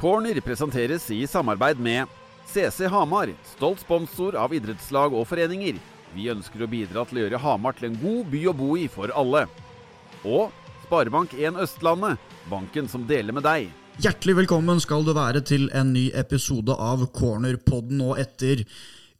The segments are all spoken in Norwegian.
Corner presenteres i samarbeid med CC Hamar, stolt sponsor av idrettslag og foreninger. Vi ønsker å bidra til å gjøre Hamar til en god by å bo i for alle. Og Sparebank1 Østlandet, banken som deler med deg. Hjertelig velkommen skal du være til en ny episode av Cornerpodden. Og etter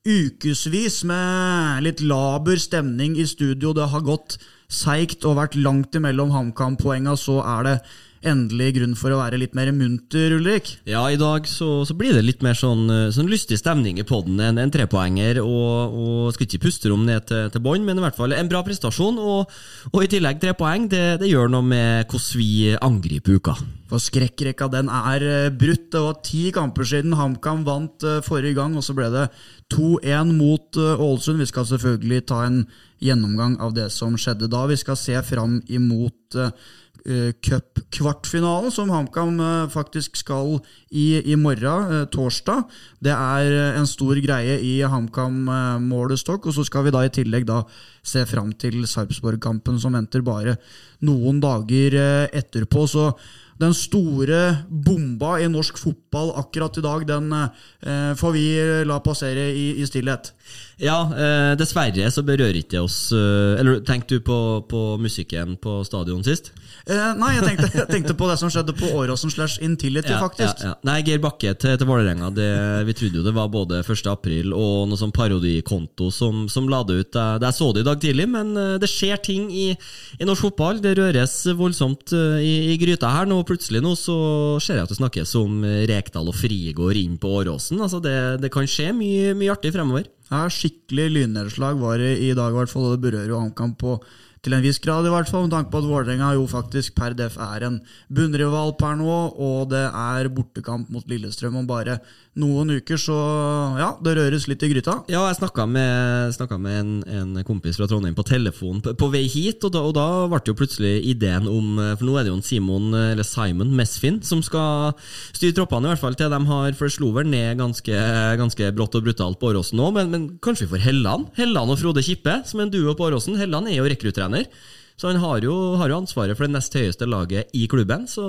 ukevis med litt laber stemning i studio, det har gått seigt og vært langt imellom HamKam-poenga, så er det endelig grunn for å være litt mer munter, Ulrik? Ja, i dag så, så blir det litt mer sånn, sånn lystig stemning i poden. enn en trepoenger, og, og skal ikke puste rom ned til, til bånn, men i hvert fall en bra prestasjon. Og, og i tillegg tre poeng, det, det gjør noe med hvordan vi angriper uka. For skrekkrekka den er eh, brutt. Det var ti kamper siden HamKam vant uh, forrige gang, og så ble det 2-1 mot Ålesund. Vi skal selvfølgelig ta en gjennomgang av det som skjedde da. Vi skal se fram imot uh, uh, som HamKam uh, faktisk skal i, i morgen, torsdag. Det er en stor greie i HamKam-målestokk. Og så skal vi da i tillegg da se fram til Sarpsborg-kampen, som venter bare noen dager etterpå. så den store bomba i norsk fotball akkurat i dag, den eh, får vi la passere i, i stillhet. Ja, eh, dessverre så berører ikke oss eh, Eller tenkte du på, på, musikken på stadion sist? Eh, nei, jeg tenkte, jeg tenkte, på det som skjedde på Åråsen slash Intility, ja, faktisk. Ja, ja. Nei, Geir Bakke til, til Vålerenga. Vi trodde jo det var både 1. april og noe sånn parodikonto som, som la det ut. Jeg så det i dag tidlig, men eh, det skjer ting i, i norsk fotball. Det røres voldsomt eh, i, i gryta her. Nå plutselig nå så ser jeg at det snakkes om Rekdal og Frigård inn på Åråsen. Altså det, det kan skje mye, mye artig fremover. Ja, skikkelig lynnedslag var det i dag, i hvert fall. Og det berører jo HamKam på til en viss grad, i hvert fall, med tanke på at Vålerenga jo faktisk per def er en bunnrival per nå, og det er bortekamp mot Lillestrøm om bare noen uker, så ja, det røres litt i gryta. Ja, jeg snakka med, med en, en, kompis fra Trondheim på telefon på, på vei hit, og da, og da, ble jo plutselig ideen om For nå er det jo en Simon, eller Simon Mesfin som skal styre troppene, i hvert fall til de har For slo vel ned ganske, ganske brått og brutalt på Åråsen nå, men, men, kanskje vi får Helland? Helland og Frode Kippe som er en duo på Åråsen. Helland er jo rekruttrener. Så han har jo, har jo, ansvaret for det nest høyeste laget i klubben. Så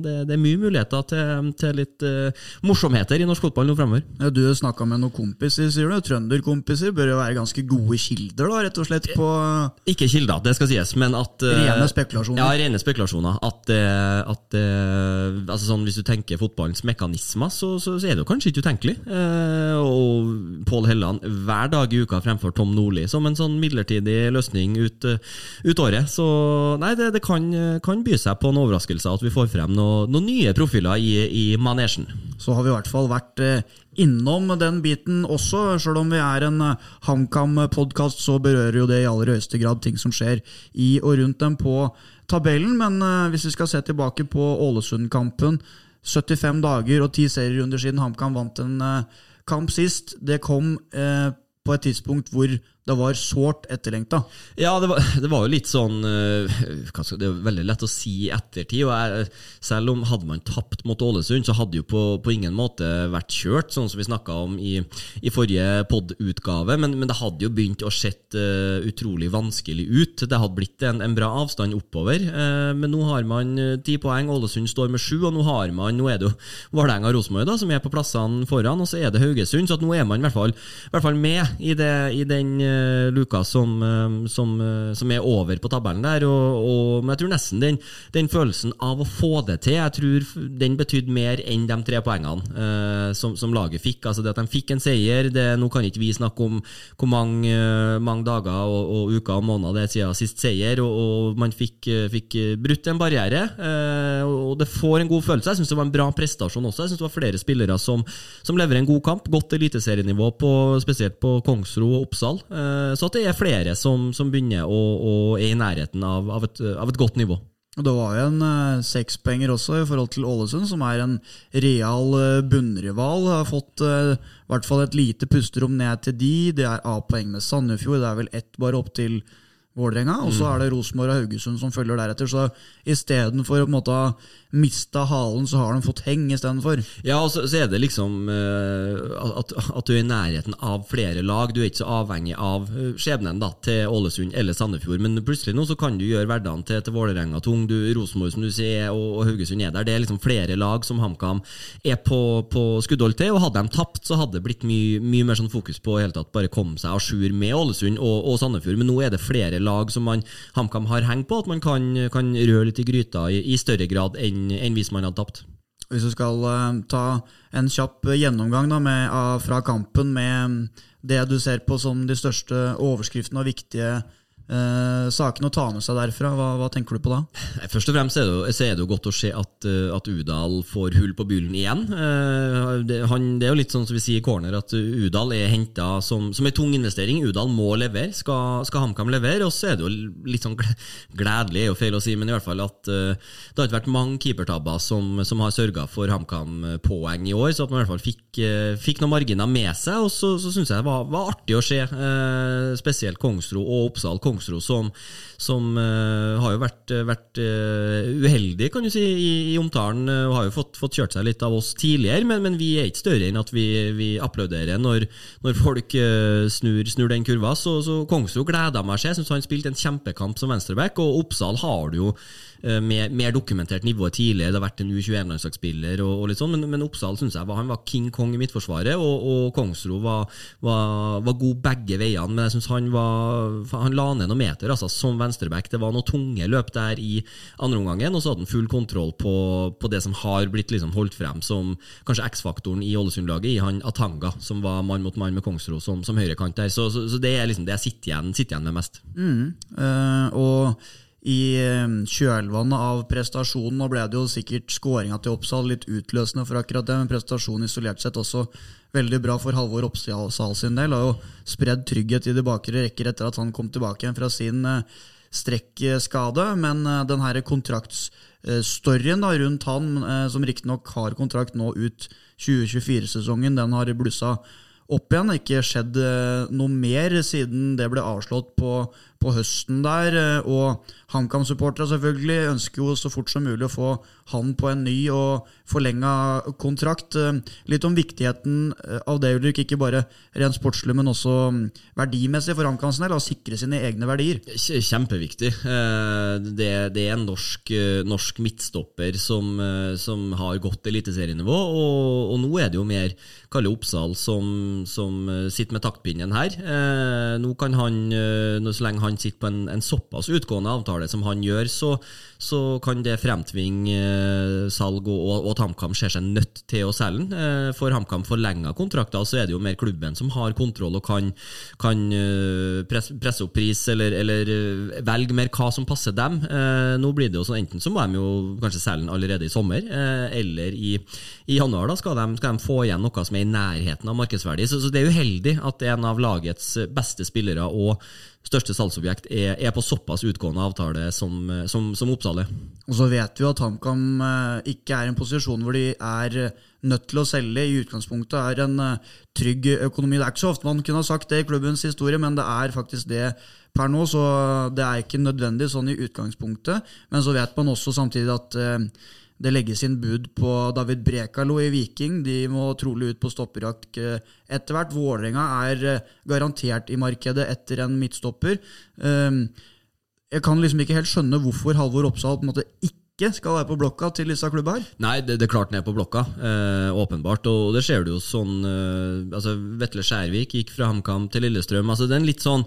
det, det er mye muligheter til, til litt uh, morsomheter i norsk fotball nå fremover. Ja, du snakka med noen kompiser, sier du. Trønderkompiser bør jo være ganske gode kilder, da, rett og slett på Ikke kilder, det skal sies, men at uh, Rene spekulasjoner? Ja, rene spekulasjoner. At, uh, at altså sånn, Hvis du tenker fotballens mekanismer, så, så, så er det jo kanskje ikke utenkelig. og Pål Helland hver dag i uka fremfor Tom Nordli som en sånn midlertidig løsning ut, ut året året. Så nei, det, det kan, kan, by seg på en overraskelse at vi får frem noen noe nye profiler i, i manesjen. Så har vi i hvert fall vært eh, innom den biten også. Selv om vi er en eh, HamKam-podkast, så berører jo det i aller høyeste grad ting som skjer i og rundt dem på tabellen. Men eh, hvis vi skal se tilbake på Ålesund-kampen, 75 dager og 10 serierunder siden HamKam vant en kamp sist, det kom på et tidspunkt hvor det var sårt etterlengta. Ja, det var, det var, jo litt sånn uh, Det er veldig lett å si i ettertid. og jeg, Selv om hadde man tapt mot Ålesund, så hadde jo på, på ingen måte vært kjørt, sånn som vi snakka om i, i forrige pod-utgave. Men, men, det hadde jo begynt å sett uh, utrolig vanskelig ut. Det hadde blitt en, en bra avstand oppover. Uh, men nå har man ti poeng, Ålesund står med sju, og nå har man Nå er det jo Vålerenga og Rosenborg som er på plassene foran, og så er det Haugesund. Så nå er man i hvert fall, i hvert fall med i, det, i den Eh, luka som, eh, som, eh, som, er over på tabellen der. Og, og, men jeg tror nesten den, den, følelsen av å få det til, jeg tror den betydde mer enn de tre poengene eh, som, som, laget fikk. Altså det at de fikk en seier, det, nå kan ikke vi snakke om hvor mange, mange dager og, og, uker og måneder det er siden sist seier, og, og man fikk, fikk, brutt en barriere. Eh, og det får en god følelse. Jeg syns det var en bra prestasjon også. Jeg synes det var flere spillere som, som leverer en god kamp. Godt eliteserienivå, spesielt på Kongsro og Oppsal. Eh, Eh, så at det er flere som, som begynner å, å er i nærheten av, av, et, av, et, godt nivå. Det var jo en uh, sekspenger også i forhold til Ålesund, som er en real uh, bunnrival. Har fått uh, i hvert fall et lite pusterom ned til de. Det er A-poeng med Sandefjord. Det er vel ett bare opp til Vålerenga. Og så mm. er det Rosenborg og Haugesund som følger deretter. Så istedenfor å på en måte mista halen, så har de fått heng istedenfor. Ja, og så, så er det liksom uh, at, at du er i nærheten av flere lag. Du er ikke så avhengig av eh, skjebnen da, til Ålesund eller Sandefjord. Men plutselig nå så kan du gjøre hverdagen til, til Vålerenga tung. Du, Rosenborg som du sier, og, og Haugesund er der. Det er liksom flere lag som HamKam er på, på skuddhold til. Og hadde de tapt, så hadde det blitt mye, mye mer sånn fokus på hele tatt bare komme seg à jour med Ålesund og, og, Sandefjord. Men nå er det flere lag som HamKam har hengt på, at man kan, kan røre litt i gryta i, i større grad enn, enn hvis man hadde tapt. Hvis du skal uh, ta en kjapp gjennomgang da, med, uh, fra kampen med det du ser på som de største overskriftene og viktige eh, sakene å ta med seg derfra. Hva, hva, tenker du på da? Først og fremst er det, er det jo godt å se at, eh, at, Udal får hull på byllen igjen. Eh, det, han, det, er jo litt sånn som vi sier i corner, at Udal er henta som, som en tung investering. Udal må levere. Skal, skal HamKam levere? Og så er det jo litt sånn gledelig, er jo feil å si, men i hvert fall at eh, det har ikke vært mange keepertabber som, som har sørga for HamKam-poeng i år, så at man i hvert fall fikk, uh, fikk noen marginer med seg. Og så, så syns jeg det var, var, artig å se, spesielt Kongsro og Oppsal. Kongsro Kongsro, som, som uh, har jo vært, vært uh, uheldig kan du si, i, i omtalen, og har jo fått, fått, kjørt seg litt av oss tidligere, men, men vi er ikke større enn at vi, vi applauderer når, når folk snur, snur, den kurva. Så, så Kongsro gleder meg seg. Jeg syns han spilte en kjempekamp som venstreback, og Oppsal har det jo Eh, mer, mer, dokumentert nivået tidligere. Det har vært en U21-landslagsspiller, og, og, litt sånn, men, men Oppsal synes jeg var, han var king kong i Midtforsvaret, og, og Kongsro var, var, var, god begge veiene. Men jeg synes han, var, han la ned noen meter altså, som venstreback. Det var noen tunge løp der i andre omgangen, og så hadde han full kontroll på, på det som har blitt liksom holdt frem som kanskje X-faktoren i Ålesund-laget, i han Atanga, som var mann mot mann med Kongsro som, som høyrekant der. Så, så, så, det er liksom det jeg sitter igjen, sitter igjen med mest. Mm, øh, og i eh, kjølvannet av prestasjonen. Nå ble det jo sikkert skåringa til Oppsal litt utløsende for akkurat det, men prestasjonen isolert sett også veldig bra for Halvor Oppsal sin del. Har jo spredd trygghet i de bakre rekker etter at han kom tilbake igjen fra sin eh, strekkskade. Men eh, den her kontraktstoryen rundt han, som riktignok har kontrakt nå ut 2024-sesongen, den har blussa opp igjen. Ikke skjedd noe mer siden det ble avslått på på høsten der. Eh, og HamKam-supportere selvfølgelig ønsker jo så fort som mulig å få han på en ny og forlenga kontrakt. Eh, litt om viktigheten eh, av det, Ulrik. Ikke bare rent sportslig, men også mm, verdimessig for HamKams del. Å sikre sine egne verdier. Kjempeviktig. Det, det er en norsk, norsk midtstopper som, som, har godt eliteserienivå, og, og nå er det jo mer Kalle Oppsal som, som sitter med taktpinnen her. Nå kan han, så lenge han han sitter på en, en, såpass utgående avtale som han gjør, så, så kan det fremtvinge eh, salg, og, og, at HamKam ser seg nødt til å selge den. Eh, for HamKam forlenga kontrakter, så er det jo mer klubben som har kontroll og kan, kan eh, presse, opp pris, eller, eller, velge mer hva som passer dem. Nå blir det jo sånn, Enten så må de jo kanskje selge den allerede i sommer, eller i, i januar da skal de, skal de, få igjen noe som er i nærheten av markedsverdi. Så, så det er uheldig at en av lagets beste spillere og største salgsobjekt er, er, på såpass utgående avtale som, som, som Oppsal er. Og så vet vi at HamKam eh, ikke er i en posisjon hvor de er eh, nødt til å selge. I utgangspunktet er en eh, trygg økonomi. Det er ikke så ofte man kunne ha sagt det i klubbens historie, men det er faktisk det per nå. Så det er ikke nødvendig sånn i utgangspunktet. Men så vet man også samtidig at det legges inn bud på David Brekalo i Viking. De må trolig ut på stopperjakt etter hvert. Vålerenga er garantert i markedet etter en midtstopper. Jeg kan liksom ikke helt skjønne hvorfor Halvor Oppsal på en måte ikke skal være på blokka til disse klubba her? Nei, det, det, er klart den er på blokka, eh, åpenbart. Og det ser du jo sånn eh, altså Vetle Skjærvik gikk fra HamKam til Lillestrøm. altså det er en litt sånn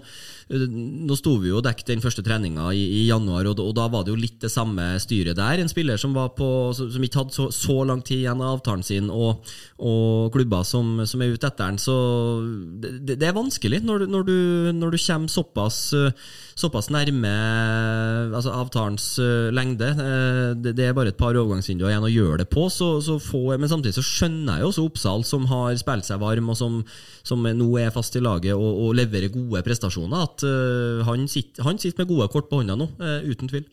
Nå sto vi jo og dekket den første treninga i, i januar, og, og, da var det jo litt det samme styret der. En spiller som, på, som ikke hadde så, så lang tid igjen av avtalen sin, og, og klubber som, som, er ute etter den. Så det, det er vanskelig når, når, du, når du kommer såpass såpass nærme altså avtalens uh, lengde. Uh, det, det, er bare et par overgangsvinduer igjen å gjøre det på. Så, så få, men samtidig så skjønner jeg jo også Oppsal, som har spilt seg varm, og som, som nå er fast i laget og, og leverer gode prestasjoner, at uh, han, sitter, han, sitter, med gode kort på hånda nå, uten tvil.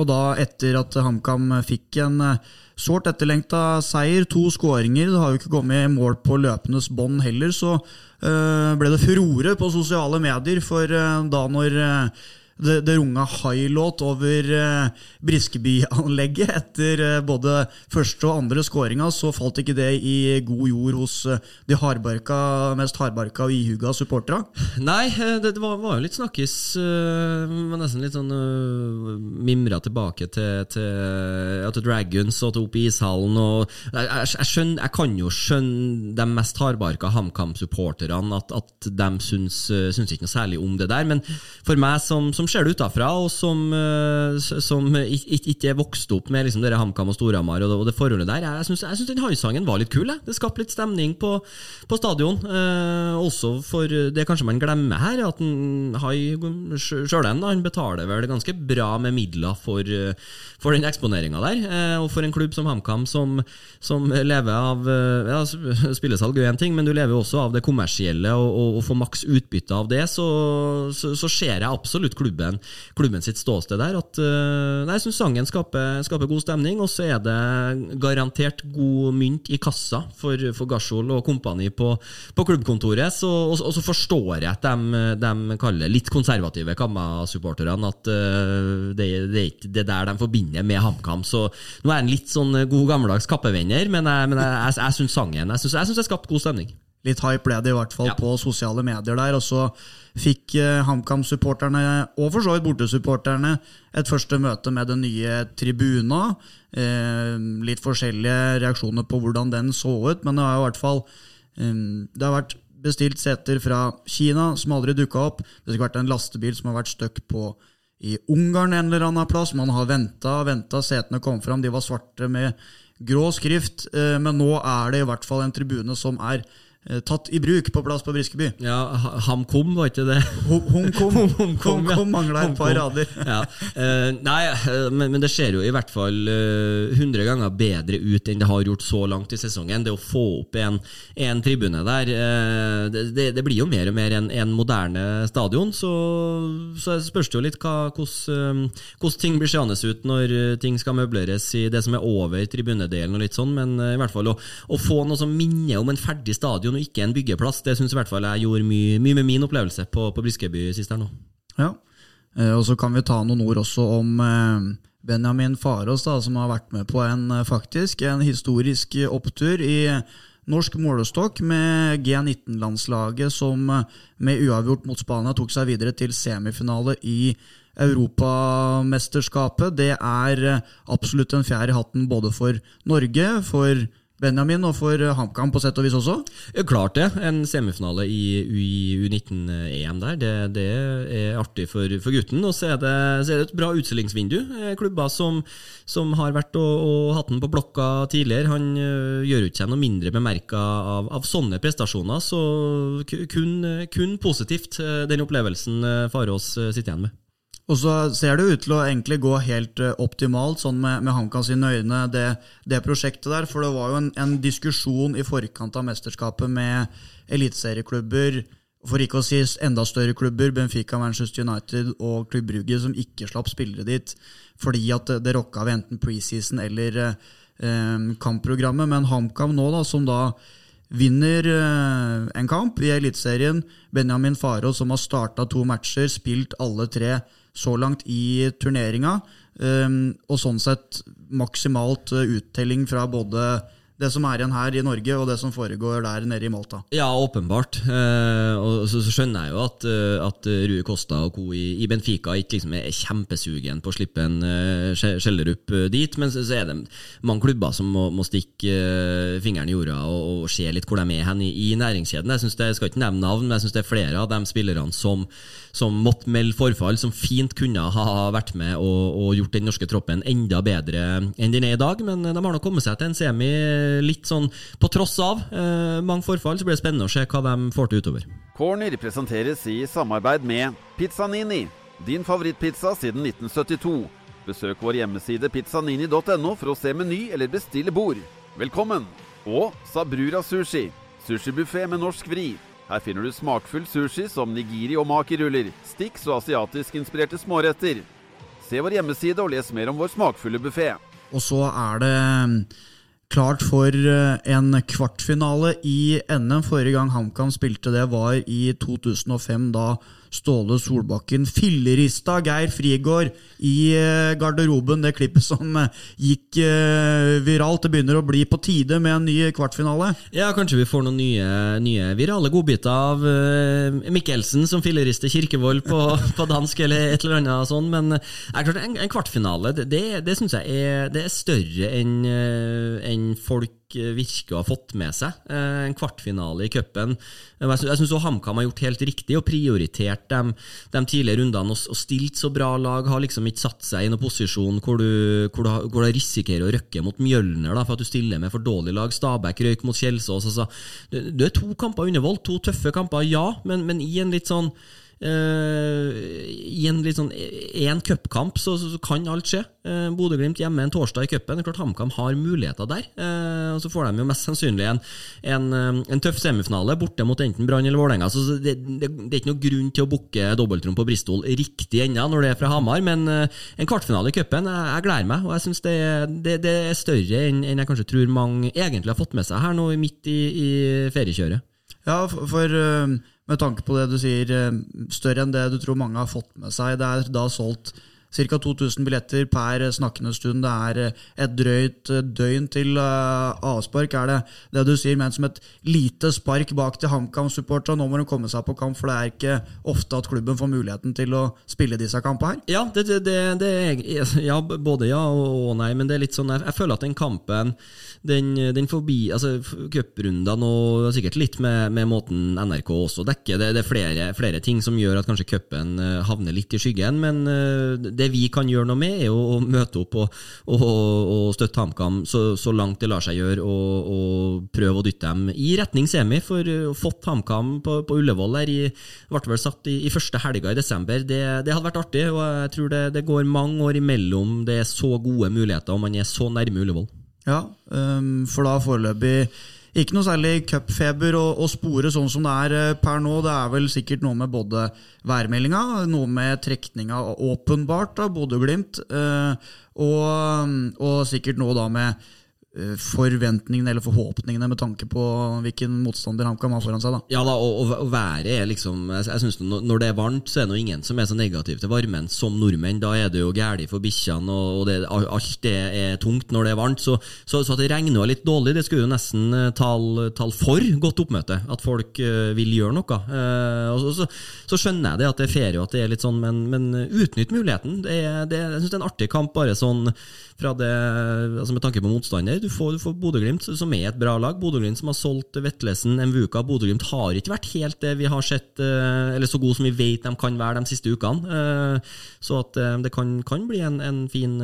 Og da, etter at HamKam fikk en sårt etterlengta seier, to skåringer, det har jo ikke kommet i mål på løpendes bånd heller, så Eh, ble det furore på sosiale medier. For eh, da når, eh, det, det runga high-låt over eh, Briskeby-anlegget etter eh, både første og andre skåringa, så falt ikke det i god jord hos eh, de hardbarka, mest hardbarka og ihuga supportera? Nei, eh, det, det var, var jo litt snakkis. Uh, nesten litt sånn uh, mimra tilbake til, til, til Dragons og til opp i ishallen. Og, jeg, jeg, skjønner, jeg kan jo skjønne de mest hardbarka HamKam-supporterne at, at de syns, syns, ikke noe særlig om det der. Men for meg som, som ser det utafra, og som, uh, som ikke er vokst opp med liksom, HamKam og Storhamar og, det forholdet der, jeg syns den haisangen var litt kul. Jeg. Det skapte litt stemning på, på stadion. også for det kanskje man glemmer her, at Hai sjøl han betaler vel ganske bra med midler for, for den eksponeringa der. Og for en klubb som HamKam, som, som lever av ja, Spillesalg er én ting, men du lever også av det kommersielle, og, og, og får maks utbytte av det, så, så, så ser jeg absolutt klubben, klubben sitt ståsted der. At, nei, jeg syns sangen skaper, skaper, god stemning, og så er det garantert god mynt i kassa for, for Gashol og kompani på, på klubbkontoret. Så, og, og, så forstår jeg at de, de kaller litt konservative Kamma-supporterne at uh, det, det, er ikke det der de forbinder med HamKam. Så nå er han litt sånn god gammeldags kappevenner, men jeg, men jeg, jeg, jeg syns sangen Jeg syns det skapte god stemning. Litt hype ble det i hvert fall ja. på sosiale medier der. Og så fikk eh, HamKam-supporterne, og for så vidt bortesupporterne, et første møte med den nye tribuna. Eh, litt forskjellige reaksjoner på hvordan den så ut, men det har i hvert fall eh, Det har vært bestilt seter fra Kina som aldri dukka opp. Det skulle vært en lastebil som har vært stuck på i Ungarn en eller annen plass. Man har venta og venta, setene kom fram, de var svarte med grå skrift. Eh, men nå er det i hvert fall en tribune som er tatt i bruk på plass på Briskeby. Ja, HamKom, var ikke det? HomKom Hom Hom ja. mangla et par rader. ja. uh, nei, uh, men, men, det ser jo i hvert fall hundre uh, ganger bedre ut enn det har gjort så langt i sesongen. Det å få opp en, en tribune der det, det, det, blir jo mer og mer en, en moderne stadion. Så, så spørs det jo litt hvordan ting blir seende ut når ting skal møbleres i det som er over tribunedelen og litt sånn, men i hvert fall å, å få noe som minner om en ferdig stadion stadion og ikke en byggeplass. Det syns i hvert fall jeg gjorde mye, mye med min opplevelse på, på Briskeby sist her nå. Ja, eh, og så kan vi ta noen ord også om eh, Benjamin Farås, da, som har vært med på en eh, faktisk en historisk opptur i norsk målestokk med G19-landslaget, som med uavgjort mot Spania tok seg videre til semifinale i Europamesterskapet. Det er absolutt en fjær i hatten både for Norge, for Benjamin, og for HamKam på sett og vis også? Klart det. En semifinale i U19-EM der, det, det, er artig for, for gutten. Og så er, det, så er det et bra utstillingsvindu. Eh, klubber som, som har vært og, og, hatt den på blokka tidligere, han uh, gjør ikke seg noe mindre bemerka av, av, sånne prestasjoner. Så kun, kun positivt, eh, den opplevelsen Farås sitter igjen med. Og så ser det ut til å egentlig gå helt uh, optimalt, sånn med, med HamKam sine øyne, det, det, prosjektet der. For det var jo en, en, diskusjon i forkant av mesterskapet med eliteserieklubber, for ikke å si enda større klubber, Benfica, Manchester United og Klubb Brugge, som ikke slapp spillere dit fordi at det, det rocka ved enten preseason eller eh, kampprogrammet. Men HamKam nå, da, som da vinner eh, en kamp i Eliteserien. Benjamin Faro, som har starta to matcher, spilt alle tre så langt i turneringa. Um, og sånn sett maksimalt uh, uttelling fra både det som er igjen her i Norge, og det som foregår der nede i Malta. Ja, åpenbart. Eh, og så, skjønner jeg jo at, uh, at Rue Costa og co. I, Benfica ikke liksom er kjempesugen på å slippe en uh, Skjellerup dit, men så, er det mange klubber som må, må stikke uh, fingeren i jorda og, og, se litt hvor de er hen i, i næringskjeden. Jeg, det, jeg skal ikke nevne navn, men jeg syns det er flere av de spillerne som som måtte melde forfall, som fint kunne ha vært med og, og, gjort den norske troppen enda bedre enn den er i dag. Men de har nok kommet seg til en semi litt sånn på tross av eh, mange forfall. Så blir det spennende å se hva de får til utover. Corner presenteres i samarbeid med Pizzanini, din favorittpizza siden 1972. Besøk vår hjemmeside pizzanini.no for å se meny eller bestille bord. Velkommen! Og Sabrura Sushi, sushibuffé med norsk vri. Her finner du smakfull sushi som nigiri og makiruller, Stix og asiatisk-inspirerte småretter. Se vår hjemmeside og les mer om vår smakfulle buffé. Og så er det mm, klart for eh, en kvartfinale i NM. Forrige gang HamKam spilte det, var i 2005, da Ståle Solbakken fillerista Geir Frigård i eh, garderoben. Det klippet som eh, gikk eh, viralt. Det begynner å bli på tide med en ny kvartfinale. Ja, kanskje vi får noen nye, nye virale godbiter av Mikkelsen som fillerister Kirkevold på, på, dansk, eller et eller annet sånt. Men en, en kvartfinale, det, det, syns jeg er, er større enn en folk virker å ha fått med seg. Eh, en kvartfinale i cupen. Jeg syns HamKam har gjort helt riktig og prioritert de, de tidligere rundene og, og, stilt så bra lag. Har liksom ikke satt seg i noen posisjon hvor du, hvor du, hvor du risikerer å røkke mot Mjølner da, for at du stiller med for dårlig lag. Stabæk røyk mot Kjelsås. Altså. Det er to kamper under vold, to tøffe kamper, ja, men, men i en litt sånn I en litt sånn én cupkamp så, så, kan alt skje. Uh, Bodø-Glimt hjemme en torsdag i cupen. HamKam har muligheter der. Og Så får de jo mest sannsynlig en, en, en tøff semifinale borte mot enten Brann eller Vålerenga. Så det, det, det, er ikke noe grunn til å booke dobbeltrom på Bristol riktig ennå når det er fra Hamar, men en kvartfinale i cupen, jeg, jeg, gleder meg. Og jeg syns det, det, er større enn, enn jeg kanskje tror mange egentlig har fått med seg her nå midt i, i feriekjøret. Ja, for, for med tanke på det du sier, eh, større enn det du tror mange har fått med seg. Det er da solgt ca. 2000 billetter per snakkende stund. Det er eh, et drøyt eh, døgn til avspark. Er det det du sier men som et lite spark bak til HamKam-supporterne? Nå må de komme seg på kamp, for det er ikke ofte at klubben får muligheten til å spille disse kampene her? Ja, det, det, det, ja både ja og nei, men det er litt sånn Jeg, jeg føler at den kampen den, den forbi altså Cuprundene og sikkert litt med, med, måten NRK også dekker. Det, det er flere, flere, ting som gjør at kanskje cupen eh, havner litt i skyggen. Men eh, det vi kan gjøre noe med, er å møte opp og, og, og støtte HamKam så, så, langt det lar seg gjøre, og, og, prøve å dytte dem i retning semi. For å fått HamKam på, på Ullevål der i, ble vel satt i, i første helga i desember, det, det, hadde vært artig. Og jeg tror det, det går mange år imellom det er så gode muligheter, og man er så nærme Ullevål. Ja, um, for da foreløpig ikke noe særlig cupfeber å, å, spore sånn som det er eh, per nå. Det er vel sikkert noe med både værmeldinga, noe med trekninga åpenbart av Bodø-Glimt, uh, og, og, sikkert noe da med Eh, forventningene eller forhåpningene med tanke på hvilken motstander han kan ha foran seg. da. Ja da, og, og været er liksom jeg, synes Når det er varmt, så er det ingen som er så negativ til varmen som nordmenn. Da er det jo galt for bikkjene, og, det, alt det er tungt når det er varmt. Så, så, så at det regner litt dårlig, det skulle jo nesten tall tale, tale for godt oppmøte. At folk uh, vil gjøre noe. Uh, og så, så, skjønner jeg det at det er ferie og at det er litt sånn, men, men utnytt muligheten. Det det, jeg syns det er en artig kamp, bare sånn fra det, altså med tanke på motstander. Du får, du får Bodø-Glimt, som er et bra lag. Bodø-Glimt som har solgt Vetlesen, Mvuka. Bodø-Glimt har ikke vært helt det vi har sett, eh, eller så god som vi vet de kan være de siste ukene. Eh, så at eh, det kan, kan bli en, en fin,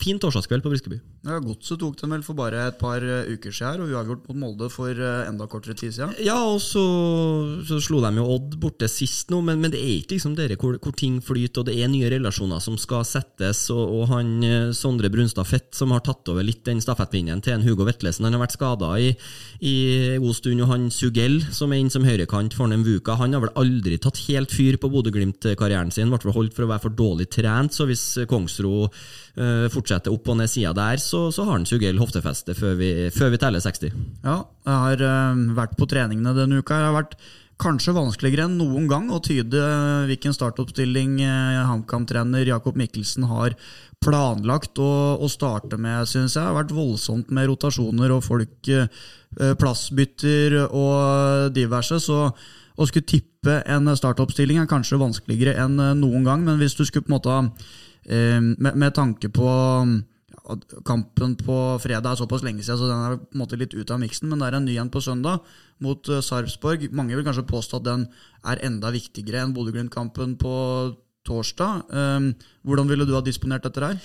fin torsdagskveld på Briskeby. Ja, Godset tok dem vel for bare et par uker siden, og uavgjort mot Molde for enda kortere tid siden. Ja, og så, så slo de jo Odd borte sist nå, men, men det er ikke liksom dere hvor, hvor, ting flyter, og det er nye relasjoner som skal settes, og, og han Sondre Brunstad Fett som har tatt over litt den stafettpinnen til en Hugo Vetlesen. Han har vært skada i, i god stund, og han Sugell, som er inn som høyrekant for Nemvuka, han har vel aldri tatt helt fyr på Bodø-Glimt-karrieren sin. Ble holdt for å være for dårlig trent, så hvis Kongsro uh, fortsetter opp og ned sida der, så, så, har han Sugell hoftefeste før vi, før vi teller 60. Ja, jeg har uh, vært på treningene denne uka. Jeg har vært kanskje vanskeligere enn noen gang å tyde hvilken startoppstilling HamKam-trener Jakob Mikkelsen har planlagt å, å starte med, syns jeg. Det har vært voldsomt med rotasjoner og folk eh, plassbytter og diverse. Så å skulle tippe en startoppstilling er kanskje vanskeligere enn eh, noen gang. Men hvis du skulle på en måte eh, med, med tanke på kampen på fredag er såpass lenge siden, så den er på en måte litt ut av miksen. Men det er en ny en på søndag mot Sarpsborg. Mange vil kanskje påstå at den er enda viktigere enn Bodø-Glimt-kampen på torsdag. Um, hvordan ville du ha disponert dette her?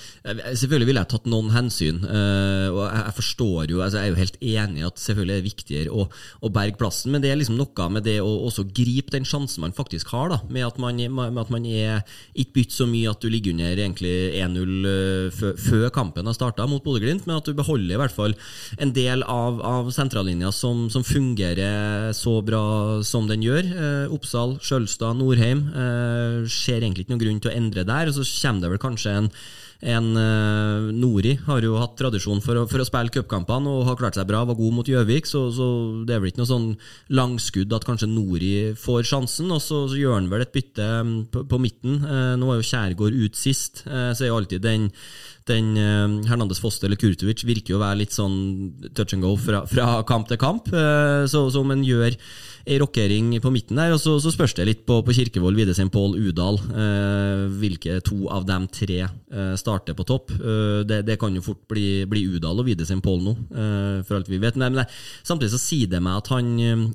Selvfølgelig ville jeg tatt noen hensyn. Uh, og jeg, forstår jo, altså jeg er jo helt enig at selvfølgelig er det viktigere å, å, berge plassen, men det er liksom noe med det å også gripe den sjansen man faktisk har, da, med at man, med at man er ikke bytt så mye at du ligger under egentlig 1-0 uh, før kampen har starta mot Bodø-Glimt, men at du beholder i hvert fall en del av, av sentrallinja som, som, fungerer så bra som den gjør. Uh, Oppsal, Sjølstad, Norheim. ser egentlig ikke noen grunn til å endre der. og så kommer det vel kanskje en en uh, Nori har jo hatt tradisjon for å, for å spille cupkampene og har klart seg bra, var god mot Gjøvik, så, så, det er vel ikke noe sånn langskudd at kanskje Nori får sjansen. Og så, så gjør han vel et bytte mm, på, på midten. Uh, nå var jo Kjærgaard ut sist, uh, så er jo alltid den den Hernandez Foster eller Kurtovic virker jo å være litt sånn touch and go fra, fra kamp til kamp. Så, så om en gjør ei rockering på midten der. Og så, så spørs det litt på, på Kirkevold, Videsheim, Pål, Udal. Eh, hvilke to av dem tre eh, starter på topp. Eh, det, det, kan jo fort bli, bli Udal og Videsheim Pål nå, eh, for alt vi vet. Nei, men nei, samtidig så sier det meg at han,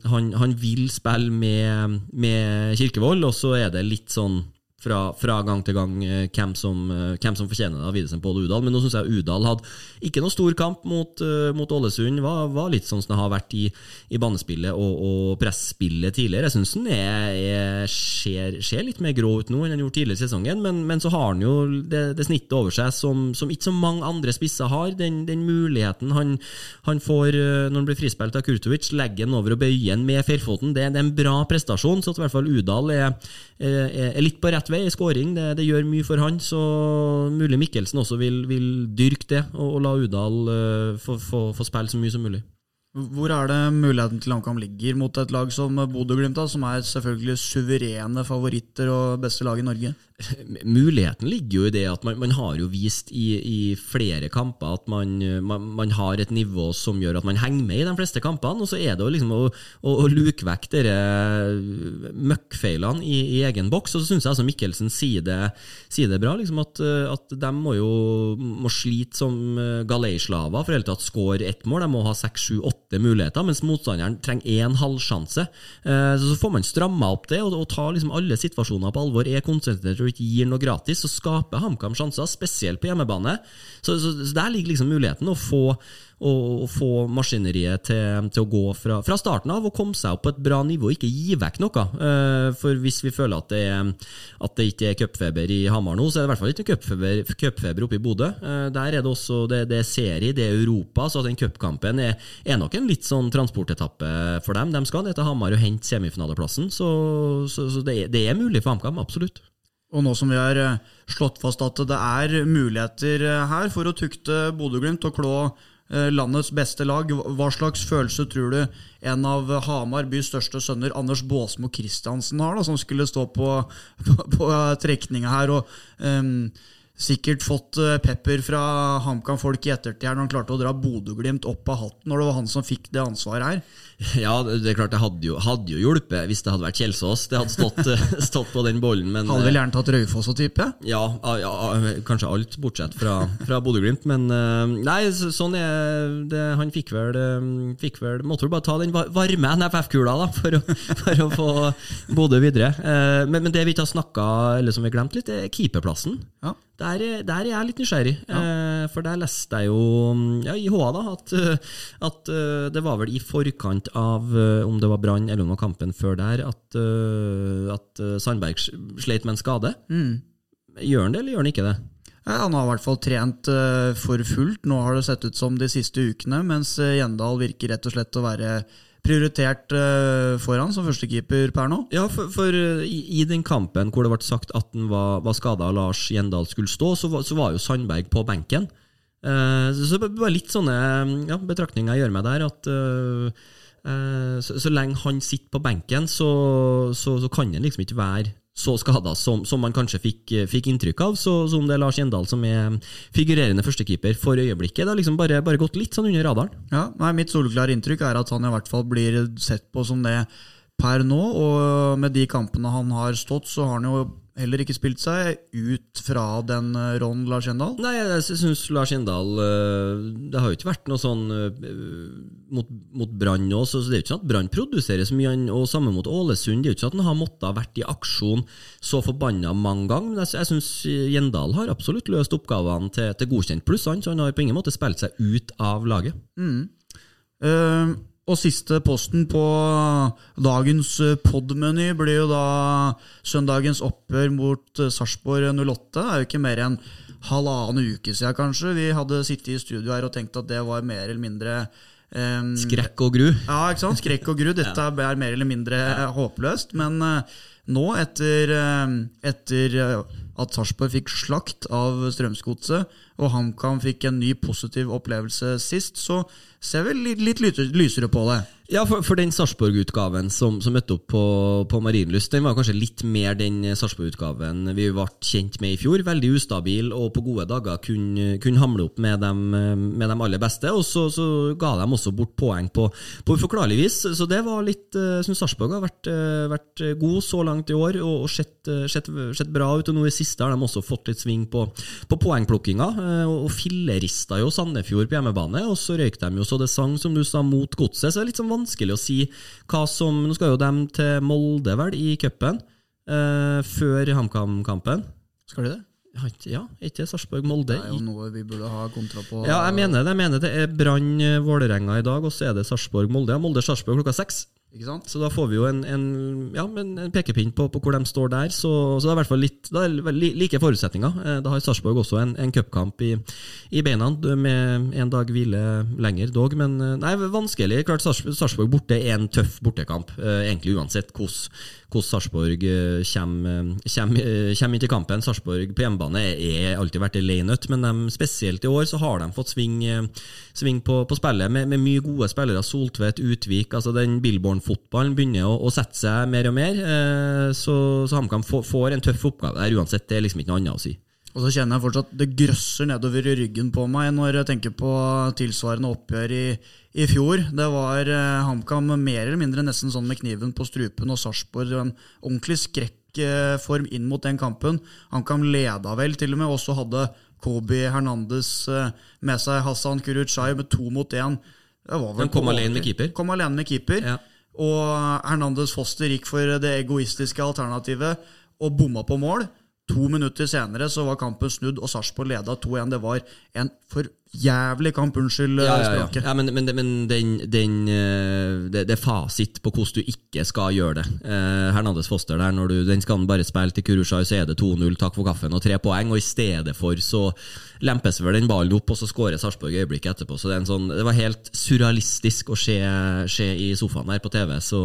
han, han vil spille med, med Kirkevold, og så er det litt sånn fra, fra, gang til gang eh, hvem som, eh, hvem som fortjener det av Widesen Pål Udal. Men nå syns jeg Udal hadde ikke noe stor kamp mot, uh, mot Ålesund. Var, var, litt sånn som det har vært i, i banespillet og, og presspillet tidligere. Jeg syns han ser, ser, litt mer grå ut nå enn han gjorde tidligere i sesongen, men, men, så har han jo det, det snittet over seg som, som, ikke så mange andre spisser har. Den, den muligheten han, han, får når han blir frispilt av Kurtovic, legger han over og bøyer han med fjærfoten. Det, det, er en bra prestasjon, så at i hvert fall Udal er, er, er litt på rett vei i skåring. Det, det, gjør mye for han, så mulig Mikkelsen også vil, vil dyrke det og, og la Udal uh, få, få, få spille så mye som mulig. Hvor er det muligheten til omkamp ligger mot et lag som Bodø-Glimt, som er selvfølgelig suverene favoritter og beste lag i Norge? Muligheten ligger jo i det at man, man har jo vist i, i flere kamper at man, man, man, har et nivå som gjør at man henger med i de fleste kampene. Og så er det jo liksom å, å, å luke vekk disse møkkfeilene i, i, egen boks. Og så syns jeg altså Mikkelsen sier det, sier det bra, liksom at, at de må jo må slite som galeislaver for hele tatt skåre ett mål. De må ha seks, sju, åtte muligheter, mens motstanderen trenger én halvsjanse. Eh, så får man stramma opp det og, og ta liksom alle situasjoner på alvor. Er konsentrert og ikke gir noe gratis, så skaper HamKam sjanser, spesielt på hjemmebane. Så, så, så der ligger liksom muligheten å få, å, å få maskineriet til, til, å gå fra, fra, starten av og komme seg opp på et bra nivå, ikke gi vekk noe. Uh, for hvis vi føler at det, er, at det ikke er cupfeber i Hamar nå, så er det i hvert fall ikke cupfeber, cupfeber oppe i Bodø. Uh, der er det også det, det er serie, det er Europa, så den cupkampen er, er, nok en litt sånn transportetappe for dem. De skal ned til Hamar og hente semifinaleplassen, så, så, så det, er, det er mulig for HamKam, absolutt. Og nå som vi har eh, slått fast at det er muligheter eh, her for å tukte Bodø-Glimt og klå eh, landets beste lag, hva slags følelse tror du en av Hamar bys største sønner, Anders Båsmo Christiansen, har, da, som skulle stå på, på, på trekninga her? og um, sikkert fått pepper fra HamKam-folk i ettertid her når han klarte å dra Bodø-Glimt opp av hatten når det var han som fikk det ansvaret her. Ja, det er klart det hadde jo, hadde jo hjulpet hvis det hadde vært Kjelsås. Det hadde stått, stått på den bollen. Men, hadde vel gjerne tatt Raufoss og type? Ja, ja, kanskje alt, bortsett fra, fra Bodø-Glimt. Men eh, nei, sånn er det. Han fikk vel, eh, fikk vel Måtte vel bare ta den varme NFF-kula da, for å, for å få Bodø videre. Eh, men, men, det vi ikke har snakka eller som vi har glemt litt, er keeperplassen. Ja. Der, der, er jeg litt nysgjerrig. Ja. For der leste jeg jo ja, i HA da, at, at det var vel i forkant av om det var Brann eller om det var kampen før der, at, at Sandberg sleit med en skade. Mm. Gjør han det, eller gjør han ikke det? Ja, han har i hvert fall trent for fullt. Nå har det sett ut som de siste ukene, mens Gjendal virker rett og slett å være prioritert uh, foran som førstekeeper per nå? Ja, for, for uh, i, i, den kampen hvor det ble sagt at han var, var skada og Lars Gjendal skulle stå, så så var, jo Sandberg på benken. Uh, så det var litt sånne ja, betraktninger jeg gjør meg der. at så, så, lenge han sitter på benken, så, så kan han liksom ikke være så skada som, som, man kanskje fikk, fikk inntrykk av. Så, så, om det er Lars Gjendal som er figurerende førstekeeper for øyeblikket. Det har liksom bare, bare, gått litt sånn under radaren. Ja, nei, Mitt soleklare inntrykk er at han i hvert fall blir sett på som det per nå. Og med de kampene han har stått, så har han jo heller ikke spilt seg ut fra den Ron Lars Gjendal? Nei, jeg syns Lars Gjendal uh, Det har jo ikke vært noe sånn uh, mot, mot Brann òg, så det er jo ikke sånn at Brann produserer så mye, og samme mot Ålesund. Det er jo ikke sånn at han har måttet ha vært i aksjon så forbanna mange ganger. Men jeg, jeg syns Gjendal har absolutt løst oppgavene til, til godkjent pluss, han, så han har på ingen måte spilt seg ut av laget. Mm. Uh, og siste posten på dagens eh, podmeny blir jo da søndagens oppgjør mot eh, Sarpsborg 08. Det er jo ikke mer enn halvannen uke siden, kanskje. Vi hadde sittet i studio her og tenkt at det var mer eller mindre um, Skrekk og gru? Ja, ikke sant? Skrekk og gru. Dette er mer eller mindre ja. håpløst. Men uh, nå, etter, uh, etter at Sarpsborg fikk slakt av Strømsgodset, og HamKam fikk en ny positiv opplevelse sist, så ser vi litt, lysere på det. Ja, for, for den Sarpsborg-utgaven som, som møtte opp på, på Marienlyst, den var kanskje litt mer den Sarpsborg-utgaven vi ble kjent med i fjor. Veldig ustabil og på gode dager kunne, kunne hamle opp med dem, med dem aller beste. Og så, så ga de også bort poeng på, på uforklarlig vis. Så det var litt Jeg syns Sarpsborg har vært, eh, vært god så langt i år og, og sett, eh, sett, sett bra ut. Og nå i siste har de også fått litt sving på, på poengplukkinga, eh, og, og fillerista jo Sandefjord på hjemmebane. Og så røyk de jo så det sang, som du sa, mot godset. Så det er litt sånn vanskelig å si hva som Nå skal jo de til Molde, vel, i cupen, eh, før HamKam-kampen. Skal de det? Ja, ikke Sarpsborg-Molde? Det er jo noe vi burde ha kontra på. Ja, jeg mener det. Jeg mener det er Brann-Vålerenga i dag, og så er det Sarpsborg-Molde. Ja, Molde-Sarpsborg klokka seks. Så da får vi jo en, en, ja, en pekepinn på, på hvor de står der. Så, så det er i hvert fall litt li- like forutsetninger. Eh, Da har Sarpsborg også en, en cupkamp i, i beina, med en dag hvile lenger dog. Men eh, nei, vanskelig. Klart Sarpsborg borte er en tøff bortekamp, eh, egentlig uansett hvordan hvordan Sarpsborg eh, kommer, eh, kommer inn til kampen. Sarpsborg på hjemmebane er alltid vært en lei men de, spesielt i år så har de fått sving, eh, sving på, på spillet med, med mye gode spillere. Soltvedt, Utvik. altså Den Billborn-fotballen begynner å, å sette seg mer og mer. eh, Så, så HamKam får, får en tøff oppgave der uansett. Det er liksom ikke noe annet å si. Og så kjenner jeg fortsatt det grøsser nedover i ryggen på meg når jeg tenker på tilsvarende oppgjør i, i fjor. Det var eh, HamKam mer eller mindre nesten sånn med kniven på strupen, og Sarpsborg en ordentlig skrekkform inn mot den kampen. HamKam leda vel til og med, og så hadde Kobi Hernandez eh, med seg Hassan Kuruchai med to mot én. Det var vel Han kom alene med keeper. Kom alene med keeper. Ja. Og Hernandez Foster gikk for det egoistiske alternativet og bomma på mål. To minutter senere så var kampen snudd, og Sarpsborg leda 2-1. Det var en for jævlig kamp, unnskyld Ja, ja, ja. ja men, men, men den, den, eh, det, det er fasit på hvordan du ikke skal gjøre det. Eh, Hernandez Foster der, når du, den skal han bare spille til Kurushai, så er det 2-0, takk for kaffen og tre poeng. Og i stedet for så lempes vel den ballen opp, og så skårer Sarpsborg øyeblikket etterpå. Så det, sånn, det var helt surrealistisk å se, se i sofaen her på TV. Så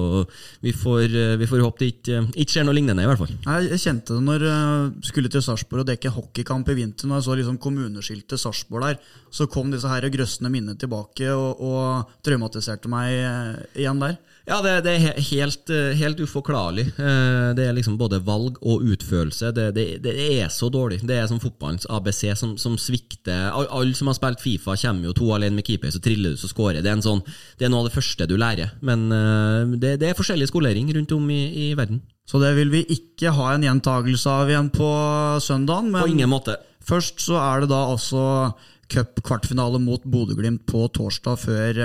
vi får, eh, vi får håpe det ikke, ikke skjer noe lignende, i hvert fall. Jeg kjente det når jeg skulle til Sarpsborg og dekke hockeykamp i vinter. Når jeg så liksom kommuneskiltet Sarpsborg der, så kom disse her grøssende minnene tilbake og, og traumatiserte meg eh, igjen der. Ja, det, det er helt, eh, helt uforklarlig. Eh, Det er liksom både valg og utførelse. Det, det, det er så dårlig. Det er som fotballens ABC som, som svikter. Alle som har spilt Fifa, kommer jo to alene med keeper, så triller du, så scorer. Det er, en sånn, det er noe av det første du lærer. Men eh, det, det er forskjellig skolering rundt om i, i verden. Så det vil vi ikke ha en gjentagelse av igjen på søndagen. På ingen måte. først så er det da altså cup-kvartfinale mot Bodø-Glimt på torsdag, før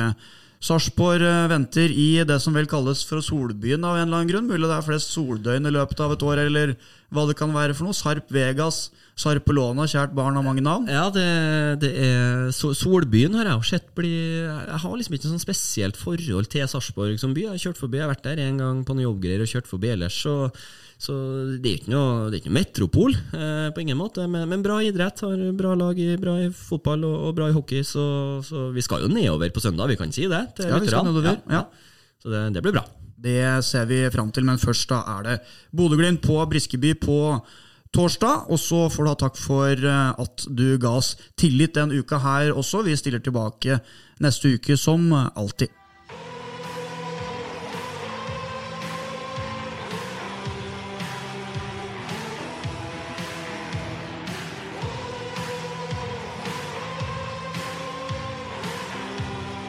Sarpsborg eh, venter i det som vel kalles for Solbyen av en eller annen grunn. Mulig det er flest soldøgn i løpet av et år, eller hva det kan være for noe. Sarp Vegas, Sarpelona, kjært barn har mange navn. Ja, det, det er Solbyen har jeg jo sett bli Jeg har liksom ikke noe sånn spesielt forhold til Sarpsborg som by. Jeg har kjørt forbi, jeg har vært der en gang på noen jobbgreier og kjørt forbi ellers. Så, så det er ikke noe, det er ikke noe metropol eh, på ingen måte. Men, men bra idrett. Har bra lag i, bra i fotball og, og bra i hockey. Så, så vi skal jo nedover på søndag, vi kan si det. Til Ja, lytterne. nedover, ja. Så det, det blir bra. Det ser vi fram til, men først da er det Bodø-Glimt på Briskeby på torsdag. Og så får du ha takk for eh, at du ga oss tillit den uka her også. Vi stiller tilbake neste uke som alltid.